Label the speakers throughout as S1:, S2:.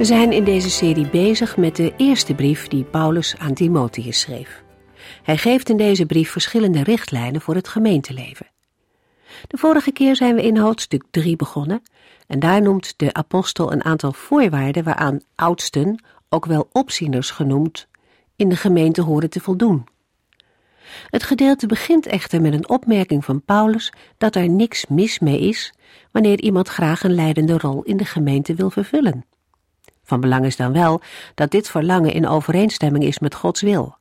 S1: We zijn in deze serie bezig met de eerste brief die Paulus aan Timotheus schreef. Hij geeft in deze brief verschillende richtlijnen voor het gemeenteleven. De vorige keer zijn we in hoofdstuk 3 begonnen en daar noemt de apostel een aantal voorwaarden waaraan oudsten, ook wel opzieners genoemd, in de gemeente horen te voldoen. Het gedeelte begint echter met een opmerking van Paulus dat er niks mis mee is wanneer iemand graag een leidende rol in de gemeente wil vervullen. Van belang is dan wel dat dit verlangen in overeenstemming is met Gods wil.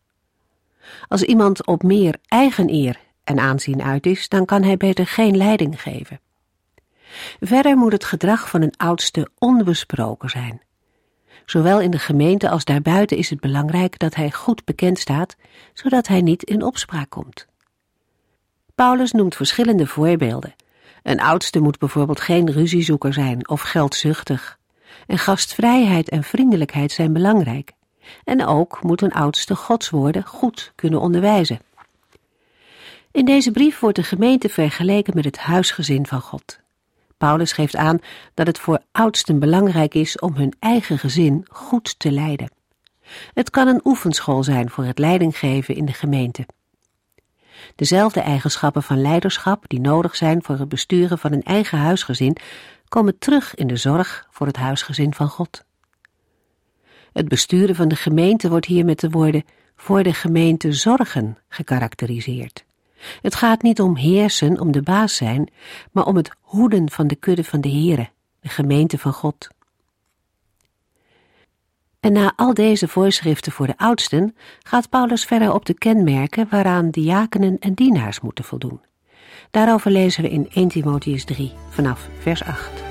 S1: Als iemand op meer eigen eer en aanzien uit is, dan kan hij beter geen leiding geven. Verder moet het gedrag van een oudste onbesproken zijn. Zowel in de gemeente als daarbuiten is het belangrijk dat hij goed bekend staat, zodat hij niet in opspraak komt. Paulus noemt verschillende voorbeelden. Een oudste moet bijvoorbeeld geen ruziezoeker zijn of geldzuchtig en gastvrijheid en vriendelijkheid zijn belangrijk. En ook moet een oudste godswoorden goed kunnen onderwijzen. In deze brief wordt de gemeente vergeleken met het huisgezin van God. Paulus geeft aan dat het voor oudsten belangrijk is om hun eigen gezin goed te leiden. Het kan een oefenschool zijn voor het leidinggeven in de gemeente. Dezelfde eigenschappen van leiderschap die nodig zijn voor het besturen van een eigen huisgezin komen terug in de zorg voor het huisgezin van God. Het besturen van de gemeente wordt hier met de woorden voor de gemeente zorgen gekarakteriseerd. Het gaat niet om heersen, om de baas zijn, maar om het hoeden van de kudde van de Here, de gemeente van God. En na al deze voorschriften voor de oudsten gaat Paulus verder op de kenmerken waaraan diakenen en dienaars moeten voldoen. Daarover lezen we in 1 Timotheus 3 vanaf vers 8.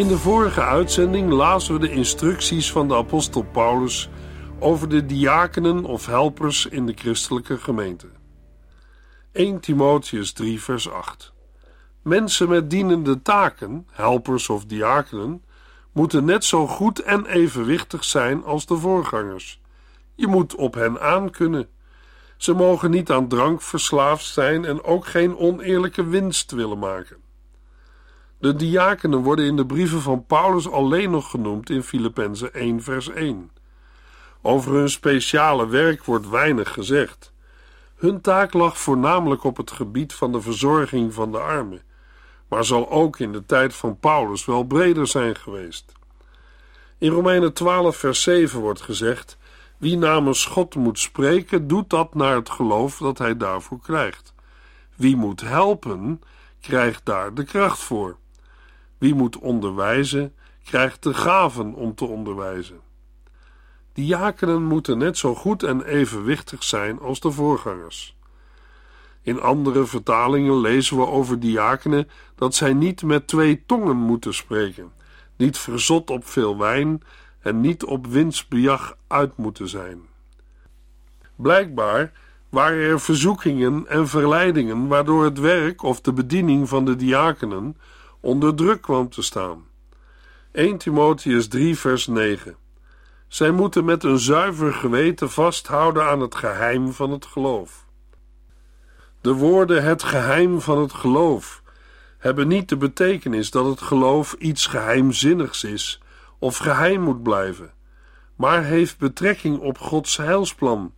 S2: In de vorige uitzending lazen we de instructies van de apostel Paulus over de diakenen of helpers in de christelijke gemeente. 1 Timotheus 3 vers 8 Mensen met dienende taken, helpers of diakenen, moeten net zo goed en evenwichtig zijn als de voorgangers. Je moet op hen aankunnen. Ze mogen niet aan drank verslaafd zijn en ook geen oneerlijke winst willen maken. De diakenen worden in de brieven van Paulus alleen nog genoemd in Filippenzen 1 vers 1. Over hun speciale werk wordt weinig gezegd. Hun taak lag voornamelijk op het gebied van de verzorging van de armen, maar zal ook in de tijd van Paulus wel breder zijn geweest. In Romeinen 12 vers 7 wordt gezegd: Wie namens God moet spreken, doet dat naar het geloof dat hij daarvoor krijgt. Wie moet helpen, krijgt daar de kracht voor. Wie moet onderwijzen, krijgt de gaven om te onderwijzen. Diakenen moeten net zo goed en evenwichtig zijn als de voorgangers. In andere vertalingen lezen we over diakenen dat zij niet met twee tongen moeten spreken, niet verzot op veel wijn en niet op winstbejag uit moeten zijn. Blijkbaar waren er verzoekingen en verleidingen waardoor het werk of de bediening van de diakenen onder druk kwam te staan. 1 Timotheus 3, vers 9. Zij moeten met een zuiver geweten vasthouden aan het geheim van het geloof. De woorden het geheim van het geloof hebben niet de betekenis dat het geloof iets geheimzinnigs is of geheim moet blijven, maar heeft betrekking op Gods heilsplan,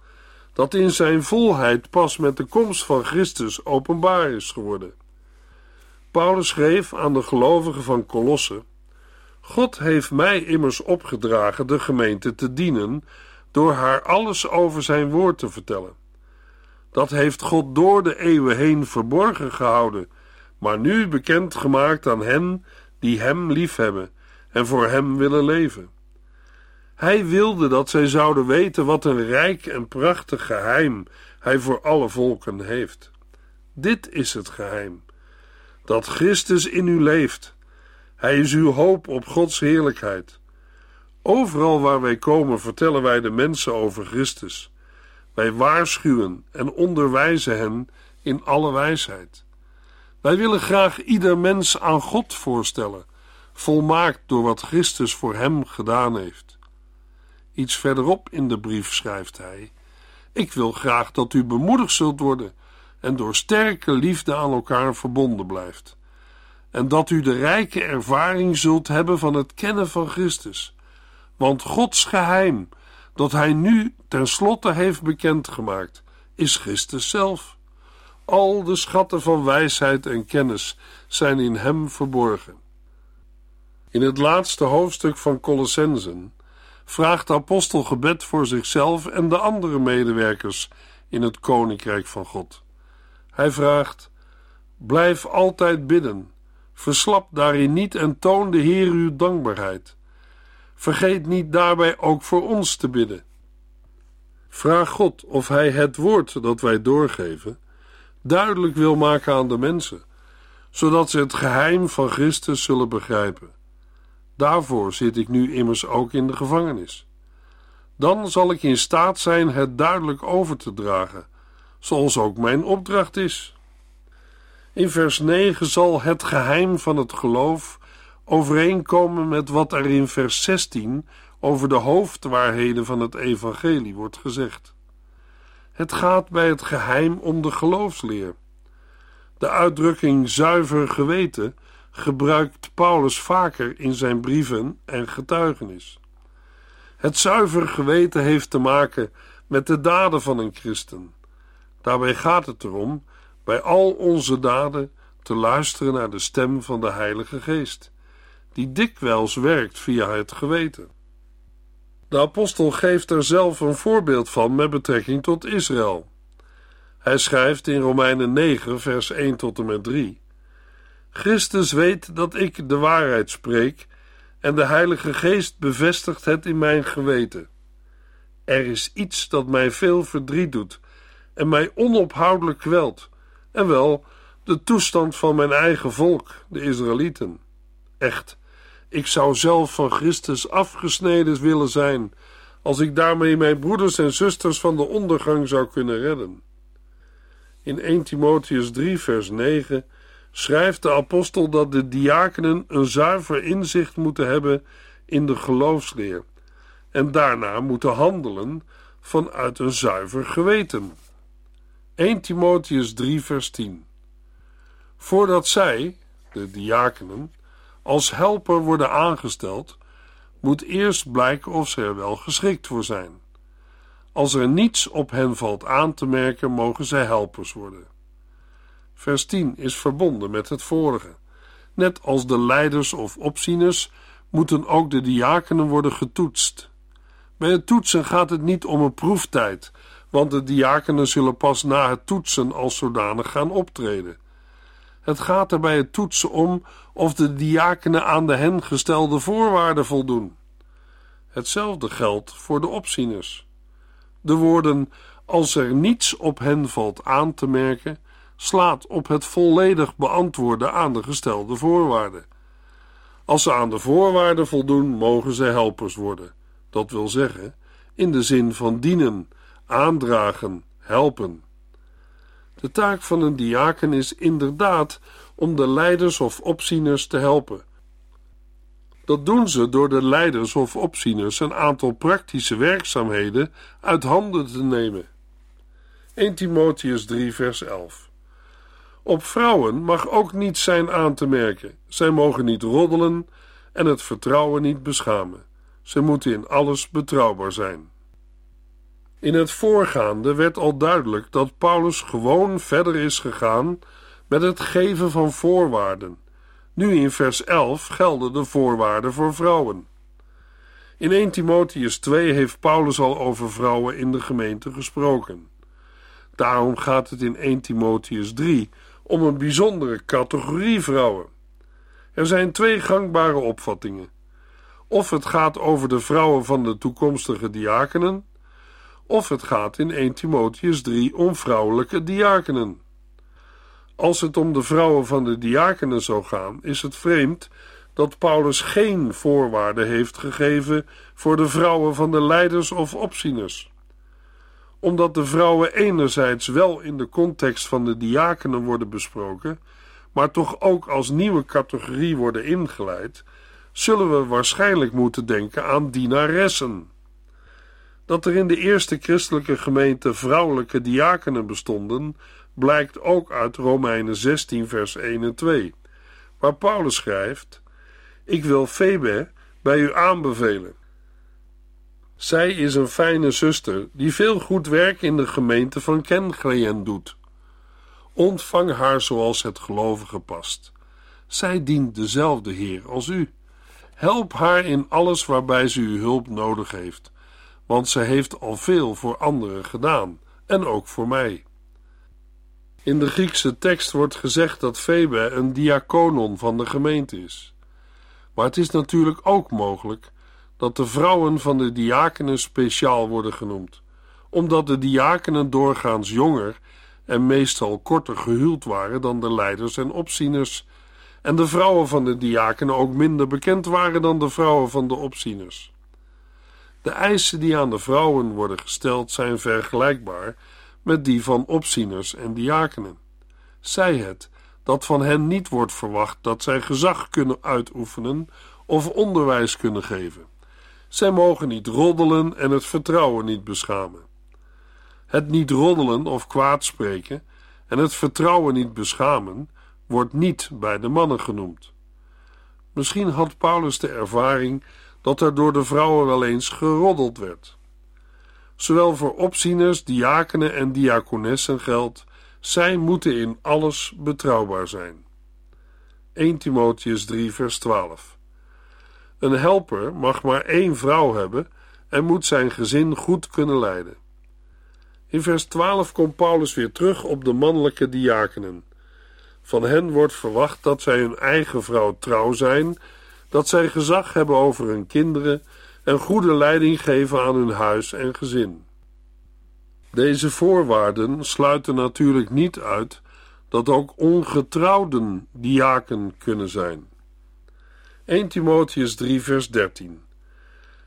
S2: dat in zijn volheid pas met de komst van Christus openbaar is geworden. Paulus schreef aan de gelovigen van Colosse: God heeft mij immers opgedragen de gemeente te dienen door haar alles over zijn woord te vertellen. Dat heeft God door de eeuwen heen verborgen gehouden, maar nu bekend gemaakt aan hen die hem liefhebben en voor hem willen leven. Hij wilde dat zij zouden weten wat een rijk en prachtig geheim hij voor alle volken heeft. Dit is het geheim: dat Christus in u leeft. Hij is uw hoop op Gods heerlijkheid. Overal waar wij komen vertellen wij de mensen over Christus. Wij waarschuwen en onderwijzen hen in alle wijsheid. Wij willen graag ieder mens aan God voorstellen, volmaakt door wat Christus voor hem gedaan heeft. Iets verderop in de brief schrijft hij: Ik wil graag dat u bemoedigd zult worden en door sterke liefde aan elkaar verbonden blijft. En dat u de rijke ervaring zult hebben van het kennen van Christus. Want Gods geheim, dat Hij nu tenslotte heeft bekendgemaakt, is Christus zelf. Al de schatten van wijsheid en kennis zijn in Hem verborgen. In het laatste hoofdstuk van Colossensen vraagt de apostel gebed voor zichzelf en de andere medewerkers in het koninkrijk van God. Hij vraagt: Blijf altijd bidden, verslap daarin niet en toon de Heer uw dankbaarheid. Vergeet niet daarbij ook voor ons te bidden. Vraag God of Hij het woord dat wij doorgeven duidelijk wil maken aan de mensen, zodat ze het geheim van Christus zullen begrijpen. Daarvoor zit ik nu immers ook in de gevangenis. Dan zal ik in staat zijn het duidelijk over te dragen, zoals ook mijn opdracht is. In vers 9 zal het geheim van het geloof overeenkomen met wat er in vers 16 over de hoofdwaarheden van het evangelie wordt gezegd. Het gaat bij het geheim om de geloofsleer. De uitdrukking zuiver geweten gebruikt Paulus vaker in zijn brieven en getuigenis. Het zuiver geweten heeft te maken met de daden van een christen. Daarbij gaat het erom bij al onze daden te luisteren naar de stem van de Heilige Geest, die dikwijls werkt via het geweten. De apostel geeft er zelf een voorbeeld van met betrekking tot Israël. Hij schrijft in Romeinen 9, vers 1 tot en met 3: Christus weet dat ik de waarheid spreek en de Heilige Geest bevestigt het in mijn geweten. Er is iets dat mij veel verdriet doet en mij onophoudelijk kwelt, en wel de toestand van mijn eigen volk, de Israëlieten. Echt, ik zou zelf van Christus afgesneden willen zijn, als ik daarmee mijn broeders en zusters van de ondergang zou kunnen redden. In 1 Timotheus 3, vers 9 schrijft de apostel dat de diakenen een zuiver inzicht moeten hebben in de geloofsleer en daarna moeten handelen vanuit een zuiver geweten. 1 Timotheus 3, vers 10. Voordat zij, de diakenen, als helper worden aangesteld, moet eerst blijken of ze er wel geschikt voor zijn. Als er niets op hen valt aan te merken, mogen zij helpers worden. Vers 10 is verbonden met het vorige. Net als de leiders of opzieners moeten ook de diakenen worden getoetst. Bij het toetsen gaat het niet om een proeftijd, want de diakenen zullen pas na het toetsen als zodanig gaan optreden. Het gaat er bij het toetsen om of de diakenen aan de hen gestelde voorwaarden voldoen. Hetzelfde geldt voor de opzieners. De woorden als er niets op hen valt aan te merken, slaat op het volledig beantwoorden aan de gestelde voorwaarden. Als ze aan de voorwaarden voldoen, mogen zij helpers worden. Dat wil zeggen, in de zin van dienen, aandragen, helpen. De taak van een diaken is inderdaad om de leiders of opzieners te helpen. Dat doen ze door de leiders of opzieners een aantal praktische werkzaamheden uit handen te nemen. 1 Timotheus 3, vers 11. Op vrouwen mag ook niets zijn aan te merken. Zij mogen niet roddelen en het vertrouwen niet beschamen. Ze moeten in alles betrouwbaar zijn. In het voorgaande werd al duidelijk dat Paulus gewoon verder is gegaan met het geven van voorwaarden. Nu in vers 11 gelden de voorwaarden voor vrouwen. In 1 Timotheus 2 heeft Paulus al over vrouwen in de gemeente gesproken. Daarom gaat het in 1 Timotheus 3 om een bijzondere categorie vrouwen. Er zijn twee gangbare opvattingen. Of het gaat over de vrouwen van de toekomstige diakenen, of het gaat in 1 Timotheus 3 om vrouwelijke diakenen. Als het om de vrouwen van de diakenen zou gaan, is het vreemd dat Paulus geen voorwaarden heeft gegeven voor de vrouwen van de leiders of opzieners. Omdat de vrouwen enerzijds wel in de context van de diakenen worden besproken, maar toch ook als nieuwe categorie worden ingeleid, zullen we waarschijnlijk moeten denken aan dienaressen. Dat er in de eerste christelijke gemeente vrouwelijke diakenen bestonden, blijkt ook uit Romeinen 16, vers 1 en 2, waar Paulus schrijft: Ik wil Febe bij u aanbevelen. Zij is een fijne zuster die veel goed werk in de gemeente van Kengleen doet. Ontvang haar zoals het gelovige past. Zij dient dezelfde Heer als u. Help haar in alles waarbij ze uw hulp nodig heeft, want ze heeft al veel voor anderen gedaan en ook voor mij. In de Griekse tekst wordt gezegd dat Febe een diakonon van de gemeente is. Maar het is natuurlijk ook mogelijk dat de vrouwen van de diakenen speciaal worden genoemd, omdat de diakenen doorgaans jonger en meestal korter gehuwd waren dan de leiders en opzieners, en de vrouwen van de diakenen ook minder bekend waren dan de vrouwen van de opzieners. De eisen die aan de vrouwen worden gesteld zijn vergelijkbaar met die van opzieners en diakenen. Zij het dat van hen niet wordt verwacht dat zij gezag kunnen uitoefenen of onderwijs kunnen geven. Zij mogen niet roddelen en het vertrouwen niet beschamen. Het niet roddelen of kwaadspreken en het vertrouwen niet beschamen wordt niet bij de mannen genoemd. Misschien had Paulus de ervaring dat er door de vrouwen wel eens geroddeld werd. Zowel voor opzieners, diakenen en diakonessen geldt: zij moeten in alles betrouwbaar zijn. 1 Timotheus 3, vers 12. Een helper mag maar één vrouw hebben en moet zijn gezin goed kunnen leiden. In vers 12 komt Paulus weer terug op de mannelijke diakenen. Van hen wordt verwacht dat zij hun eigen vrouw trouw zijn, dat zij gezag hebben over hun kinderen en goede leiding geven aan hun huis en gezin. Deze voorwaarden sluiten natuurlijk niet uit dat ook ongetrouwden diaken kunnen zijn. 1 Timotheus 3 vers 13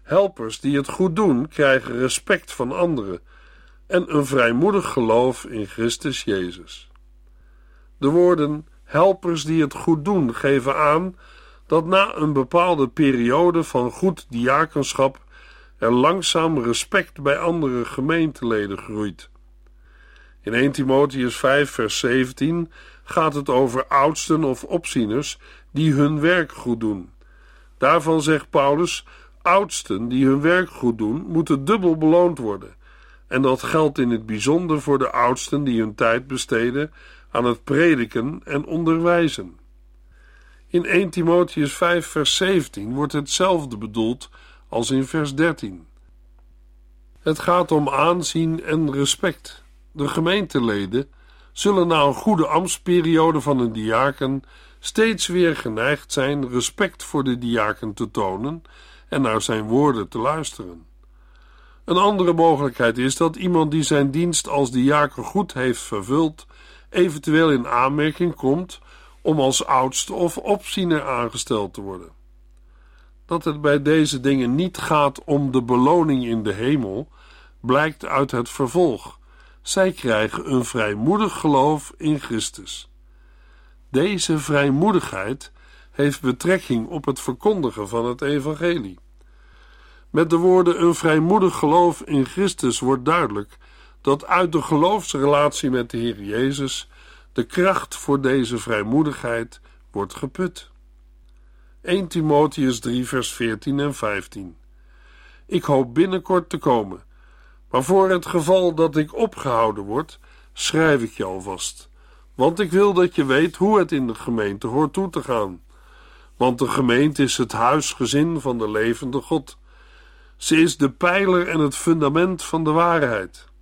S2: Helpers die het goed doen, krijgen respect van anderen en een vrijmoedig geloof in Christus Jezus. De woorden helpers die het goed doen geven aan dat na een bepaalde periode van goed diakenschap er langzaam respect bij andere gemeenteleden groeit. In 1 Timotheus 5 vers 17 gaat het over oudsten of opzieners die hun werk goed doen. Daarvan zegt Paulus: oudsten die hun werk goed doen, moeten dubbel beloond worden. En dat geldt in het bijzonder voor de oudsten die hun tijd besteden aan het prediken en onderwijzen. In 1 Timotheus 5, vers 17 wordt hetzelfde bedoeld als in vers 13. Het gaat om aanzien en respect. De gemeenteleden zullen na een goede ambtsperiode van een diaken steeds weer geneigd zijn respect voor de diaken te tonen en naar zijn woorden te luisteren. Een andere mogelijkheid is dat iemand die zijn dienst als diaken goed heeft vervuld, eventueel in aanmerking komt om als oudste of opziener aangesteld te worden. Dat het bij deze dingen niet gaat om de beloning in de hemel, blijkt uit het vervolg. Zij krijgen een vrijmoedig geloof in Christus. Deze vrijmoedigheid heeft betrekking op het verkondigen van het evangelie. Met de woorden een vrijmoedig geloof in Christus wordt duidelijk dat uit de geloofsrelatie met de Heer Jezus de kracht voor deze vrijmoedigheid wordt geput. 1 Timotheus 3 vers 14 en 15 Ik hoop binnenkort te komen, Maar voor het geval dat ik opgehouden word, schrijf ik je alvast. Want ik wil dat je weet hoe het in de gemeente hoort toe te gaan. Want de gemeente is het huisgezin van de levende God. Ze is de pijler en het fundament van de waarheid.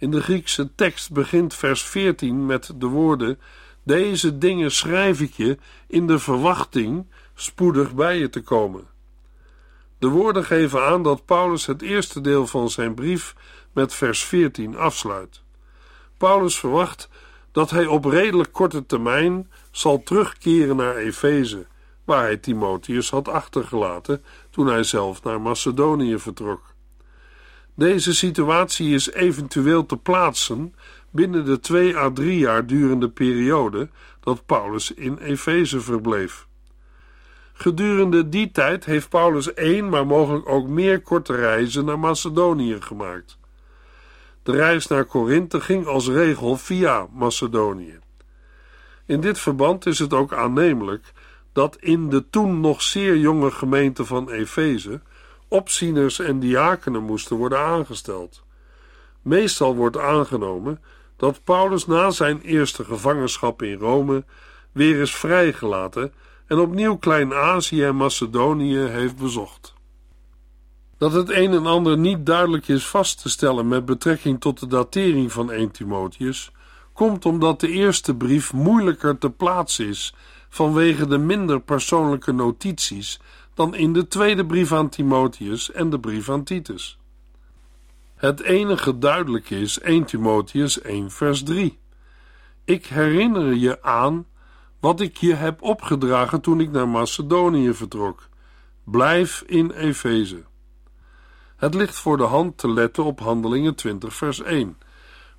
S2: In de Griekse tekst begint vers 14 met de woorden: Deze dingen schrijf ik je in de verwachting spoedig bij je te komen. De woorden geven aan dat Paulus het eerste deel van zijn brief met vers 14 afsluit. Paulus verwacht dat hij op redelijk korte termijn zal terugkeren naar Efeze, waar hij Timotheus had achtergelaten toen hij zelf naar Macedonië vertrok. Deze situatie is eventueel te plaatsen binnen de twee à drie jaar durende periode dat Paulus in Efeze verbleef. Gedurende die tijd heeft Paulus één, maar mogelijk ook meer korte reizen naar Macedonië gemaakt. De reis naar Korinthe ging als regel via Macedonië. In dit verband is het ook aannemelijk dat in de toen nog zeer jonge gemeente van Efeze opzieners en diakenen moesten worden aangesteld. Meestal wordt aangenomen dat Paulus na zijn eerste gevangenschap in Rome weer is vrijgelaten en opnieuw Klein-Azië en Macedonië heeft bezocht. Dat het een en ander niet duidelijk is vast te stellen met betrekking tot de datering van 1 Timotheus, komt omdat de eerste brief moeilijker te plaatsen is vanwege de minder persoonlijke notities dan in de tweede brief aan Timotheus en de brief aan Titus. Het enige duidelijke is 1 Timotheus 1 vers 3. Ik herinner je aan wat ik je heb opgedragen toen ik naar Macedonië vertrok. Blijf in Efeze. Het ligt voor de hand te letten op Handelingen 20 vers 1,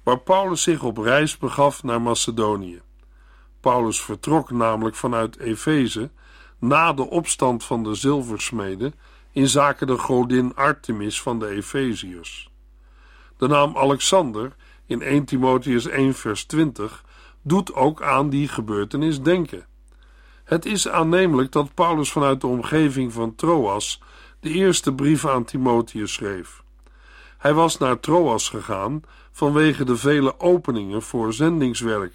S2: waar Paulus zich op reis begaf naar Macedonië. Paulus vertrok namelijk vanuit Efeze na de opstand van de zilversmeden in zaken de godin Artemis van de Efeziërs. De naam Alexander in 1 Timotheus 1 vers 20 doet ook aan die gebeurtenis denken. Het is aannemelijk dat Paulus vanuit de omgeving van Troas de eerste brief aan Timotheus schreef. Hij was naar Troas gegaan vanwege de vele openingen voor zendingswerk.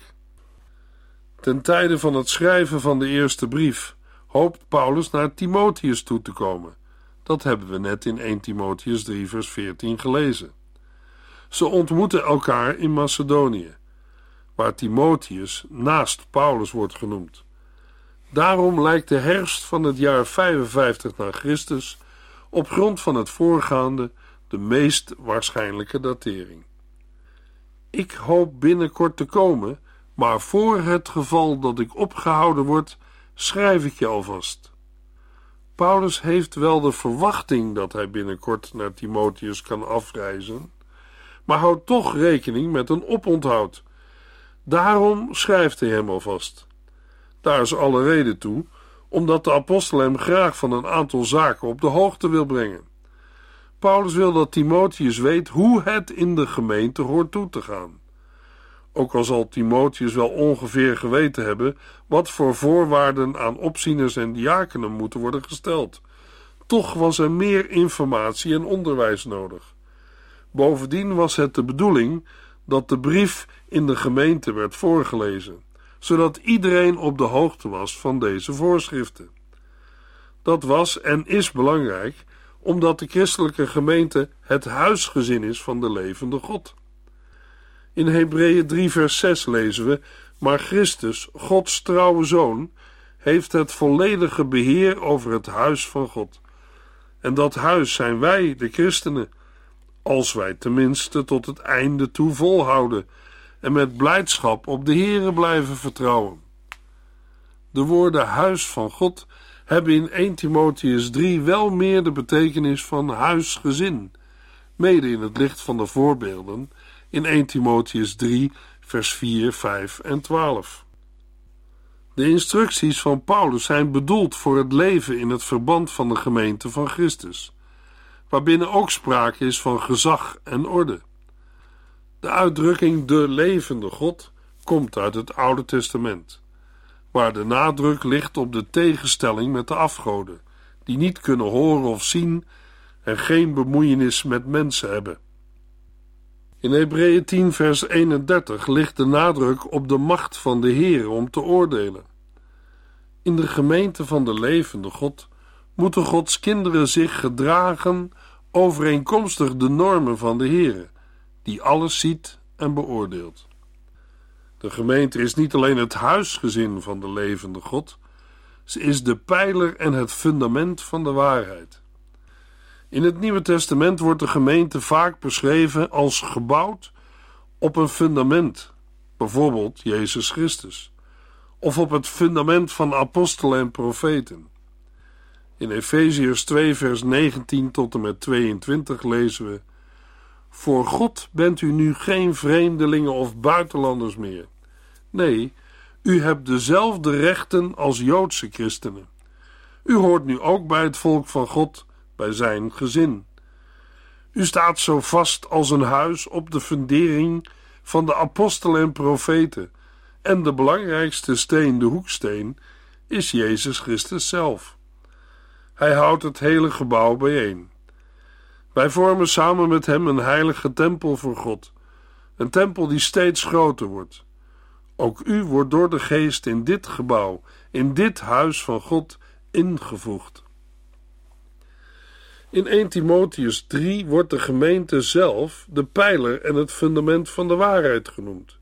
S2: Ten tijde van het schrijven van de eerste brief hoopt Paulus naar Timotheus toe te komen. Dat hebben we net in 1 Timotheus 3, vers 14 gelezen. Ze ontmoeten elkaar in Macedonië, waar Timotheus naast Paulus wordt genoemd. Daarom lijkt de herfst van het jaar 55 na Christus op grond van het voorgaande de meest waarschijnlijke datering. Ik hoop binnenkort te komen, maar voor het geval dat ik opgehouden word, schrijf ik je alvast. Paulus heeft wel de verwachting dat hij binnenkort naar Timotheus kan afreizen, maar houdt toch rekening met een oponthoud. Daarom schrijft hij hem alvast. Daar is alle reden toe, omdat de apostel hem graag van een aantal zaken op de hoogte wil brengen. Paulus wil dat Timotheus weet hoe het in de gemeente hoort toe te gaan. Ook al zal Timotheus wel ongeveer geweten hebben wat voor voorwaarden aan opzieners en diakenen moeten worden gesteld. Toch was er meer informatie en onderwijs nodig. Bovendien was het de bedoeling dat de brief in de gemeente werd voorgelezen, zodat iedereen op de hoogte was van deze voorschriften. Dat was en is belangrijk, omdat de christelijke gemeente het huisgezin is van de levende God. In Hebreeën 3, vers 6 lezen we: Maar Christus, Gods trouwe zoon, heeft het volledige beheer over het huis van God. En dat huis zijn wij, de christenen, als wij tenminste tot het einde toe volhouden en met blijdschap op de Here blijven vertrouwen. De woorden huis van God hebben in 1 Timotheus 3 wel meer de betekenis van huisgezin, mede in het licht van de voorbeelden in 1 Timotheus 3, vers 4, 5 en 12. De instructies van Paulus zijn bedoeld voor het leven in het verband van de gemeente van Christus, waarbinnen ook sprake is van gezag en orde. De uitdrukking de levende God komt uit het Oude Testament, waar de nadruk ligt op de tegenstelling met de afgoden, die niet kunnen horen of zien en geen bemoeienis met mensen hebben. In Hebreeën 10, vers 31 ligt de nadruk op de macht van de Heer om te oordelen. In de gemeente van de levende God moeten Gods kinderen zich gedragen overeenkomstig de normen van de Heer, die alles ziet en beoordeelt. De gemeente is niet alleen het huisgezin van de levende God, ze is de pijler en het fundament van de waarheid. In het Nieuwe Testament wordt de gemeente vaak beschreven als gebouwd op een fundament, bijvoorbeeld Jezus Christus, of op het fundament van apostelen en profeten. In Efeziërs 2, vers 19 tot en met 22 lezen we: Voor God bent u nu geen vreemdelingen of buitenlanders meer. Nee, u hebt dezelfde rechten als Joodse christenen. U hoort nu ook bij het volk van God, bij zijn gezin. U staat zo vast als een huis op de fundering van de apostelen en profeten, en de belangrijkste steen, de hoeksteen, is Jezus Christus zelf. Hij houdt het hele gebouw bijeen. Wij vormen samen met hem een heilige tempel voor God, een tempel die steeds groter wordt. Ook u wordt door de geest in dit gebouw, in dit huis van God, ingevoegd. In 1 Timotheus 3 wordt de gemeente zelf de pijler en het fundament van de waarheid genoemd.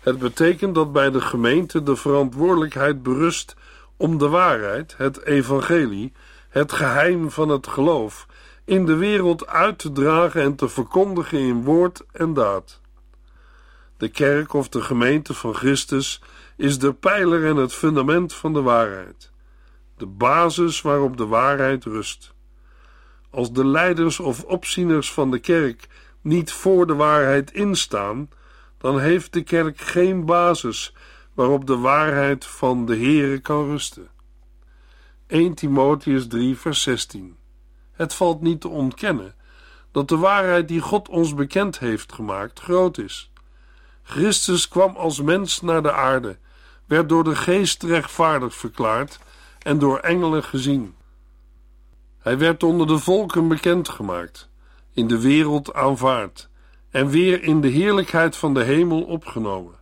S2: Het betekent dat bij de gemeente de verantwoordelijkheid berust om de waarheid, het evangelie, het geheim van het geloof, in de wereld uit te dragen en te verkondigen in woord en daad. De kerk of de gemeente van Christus is de pijler en het fundament van de waarheid, de basis waarop de waarheid rust. Als de leiders of opzieners van de kerk niet voor de waarheid instaan, dan heeft de kerk geen basis waarop de waarheid van de Heere kan rusten. 1 Timotheus 3 vers 16 Het valt niet te ontkennen dat de waarheid die God ons bekend heeft gemaakt groot is. Christus kwam als mens naar de aarde, werd door de geest rechtvaardig verklaard en door engelen gezien. Hij werd onder de volken bekendgemaakt, in de wereld aanvaard en weer in de heerlijkheid van de hemel opgenomen.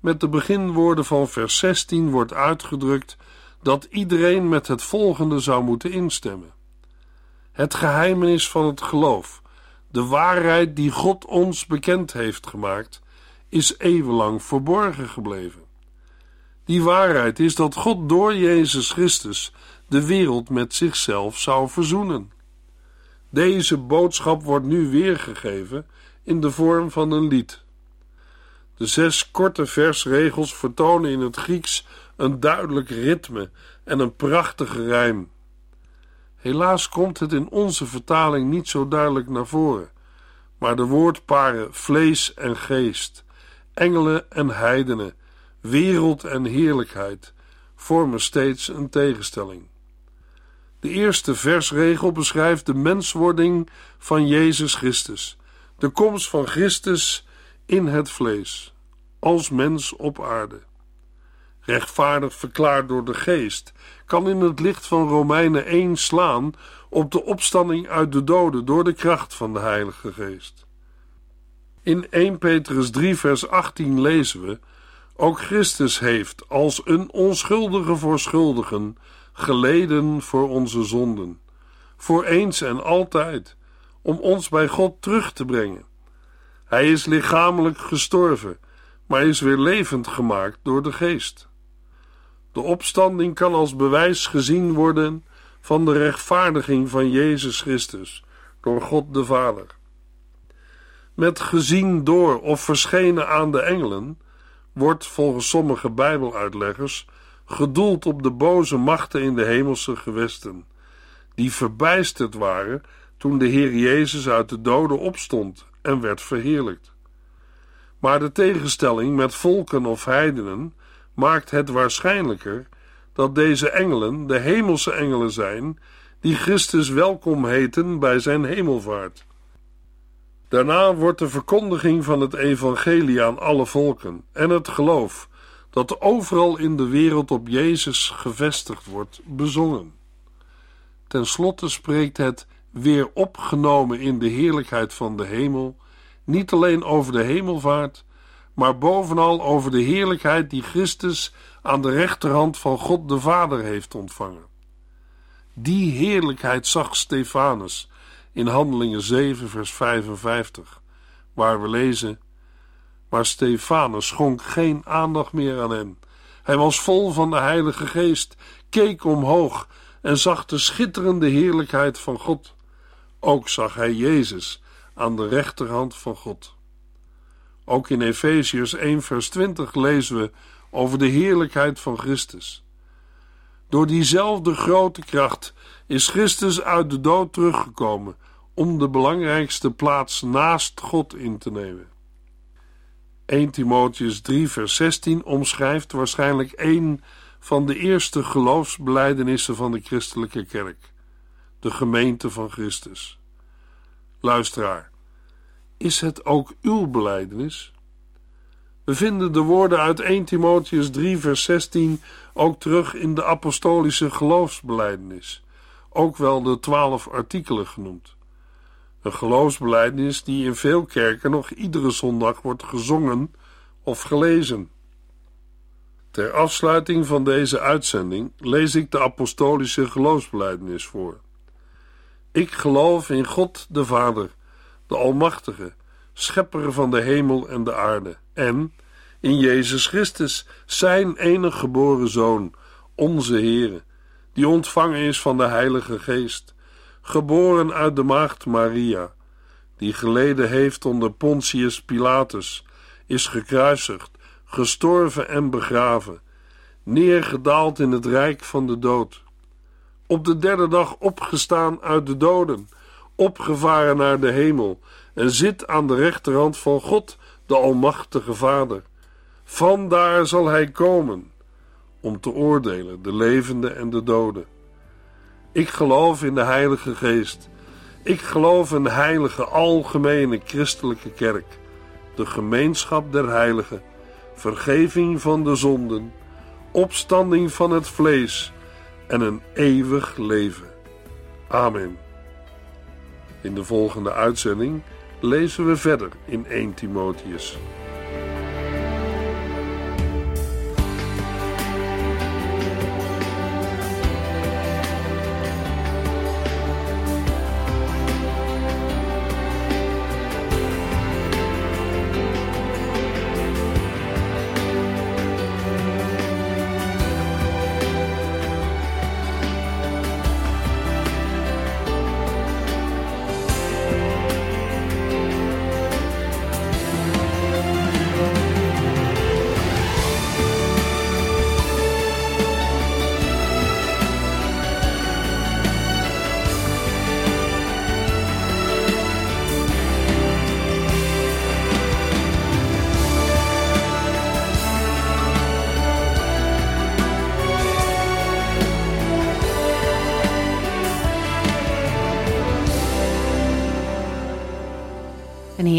S2: Met de beginwoorden van vers 16 wordt uitgedrukt dat iedereen met het volgende zou moeten instemmen. Het geheimenis van het geloof, de waarheid die God ons bekend heeft gemaakt, is eeuwenlang verborgen gebleven. Die waarheid is dat God door Jezus Christus de wereld met zichzelf zou verzoenen. Deze boodschap wordt nu weergegeven in de vorm van een lied. De zes korte versregels vertonen in het Grieks een duidelijk ritme en een prachtige rijm. Helaas komt het in onze vertaling niet zo duidelijk naar voren, maar de woordparen vlees en geest, engelen en heidenen, wereld en heerlijkheid vormen steeds een tegenstelling. De eerste versregel beschrijft de menswording van Jezus Christus, de komst van Christus in het vlees, als mens op aarde. Rechtvaardig verklaard door de geest, kan in het licht van Romeinen 1 slaan op de opstanding uit de doden door de kracht van de Heilige Geest. In 1 Petrus 3, vers 18 lezen we: Ook Christus heeft als een onschuldige voor schuldigen geleden voor onze zonden, voor eens en altijd, om ons bij God terug te brengen. Hij is lichamelijk gestorven, maar is weer levend gemaakt door de geest. De opstanding kan als bewijs gezien worden van de rechtvaardiging van Jezus Christus door God de Vader. Met gezien door of verschenen aan de engelen wordt volgens sommige Bijbeluitleggers gedoeld op de boze machten in de hemelse gewesten, die verbijsterd waren toen de Heer Jezus uit de doden opstond en werd verheerlijkt. Maar de tegenstelling met volken of heidenen maakt het waarschijnlijker dat deze engelen de hemelse engelen zijn die Christus welkom heten bij zijn hemelvaart. Daarna wordt de verkondiging van het evangelie aan alle volken en het geloof dat overal in de wereld op Jezus gevestigd wordt, bezongen. Ten slotte spreekt het weer opgenomen in de heerlijkheid van de hemel niet alleen over de hemelvaart, maar bovenal over de heerlijkheid die Christus aan de rechterhand van God de Vader heeft ontvangen. Die heerlijkheid zag Stefanus in Handelingen 7, vers 55, waar we lezen: Maar Stefanus schonk geen aandacht meer aan hen. Hij was vol van de Heilige Geest, keek omhoog en zag de schitterende heerlijkheid van God. Ook zag hij Jezus aan de rechterhand van God. Ook in Efeziërs 1 vers 20 lezen we over de heerlijkheid van Christus. Door diezelfde grote kracht is Christus uit de dood teruggekomen om de belangrijkste plaats naast God in te nemen. 1 Timotheus 3 vers 16 omschrijft waarschijnlijk een van de eerste geloofsbelijdenissen van de christelijke kerk, de gemeente van Christus. Luisteraar, is het ook uw belijdenis? We vinden de woorden uit 1 Timotheus 3, vers 16 ook terug in de apostolische geloofsbelijdenis, ook wel de twaalf artikelen genoemd. Een geloofsbelijdenis die in veel kerken nog iedere zondag wordt gezongen of gelezen. Ter afsluiting van deze uitzending lees ik de apostolische geloofsbelijdenis voor. Ik geloof in God de Vader, de Almachtige, Schepper van de hemel en de aarde, en in Jezus Christus, zijn enige geboren Zoon, onze Heere, die ontvangen is van de Heilige Geest, geboren uit de maagd Maria, die geleden heeft onder Pontius Pilatus, is gekruisigd, gestorven en begraven, neergedaald in het rijk van de dood, op de derde dag opgestaan uit de doden, opgevaren naar de hemel en zit aan de rechterhand van God, de Almachtige Vader. Vandaar zal hij komen om te oordelen de levenden en de doden. Ik geloof in de Heilige Geest. Ik geloof in de heilige algemene christelijke kerk, de gemeenschap der heiligen, vergeving van de zonden, opstanding van het vlees en een eeuwig leven. Amen. In de volgende uitzending lezen we verder in 1 Timotheus.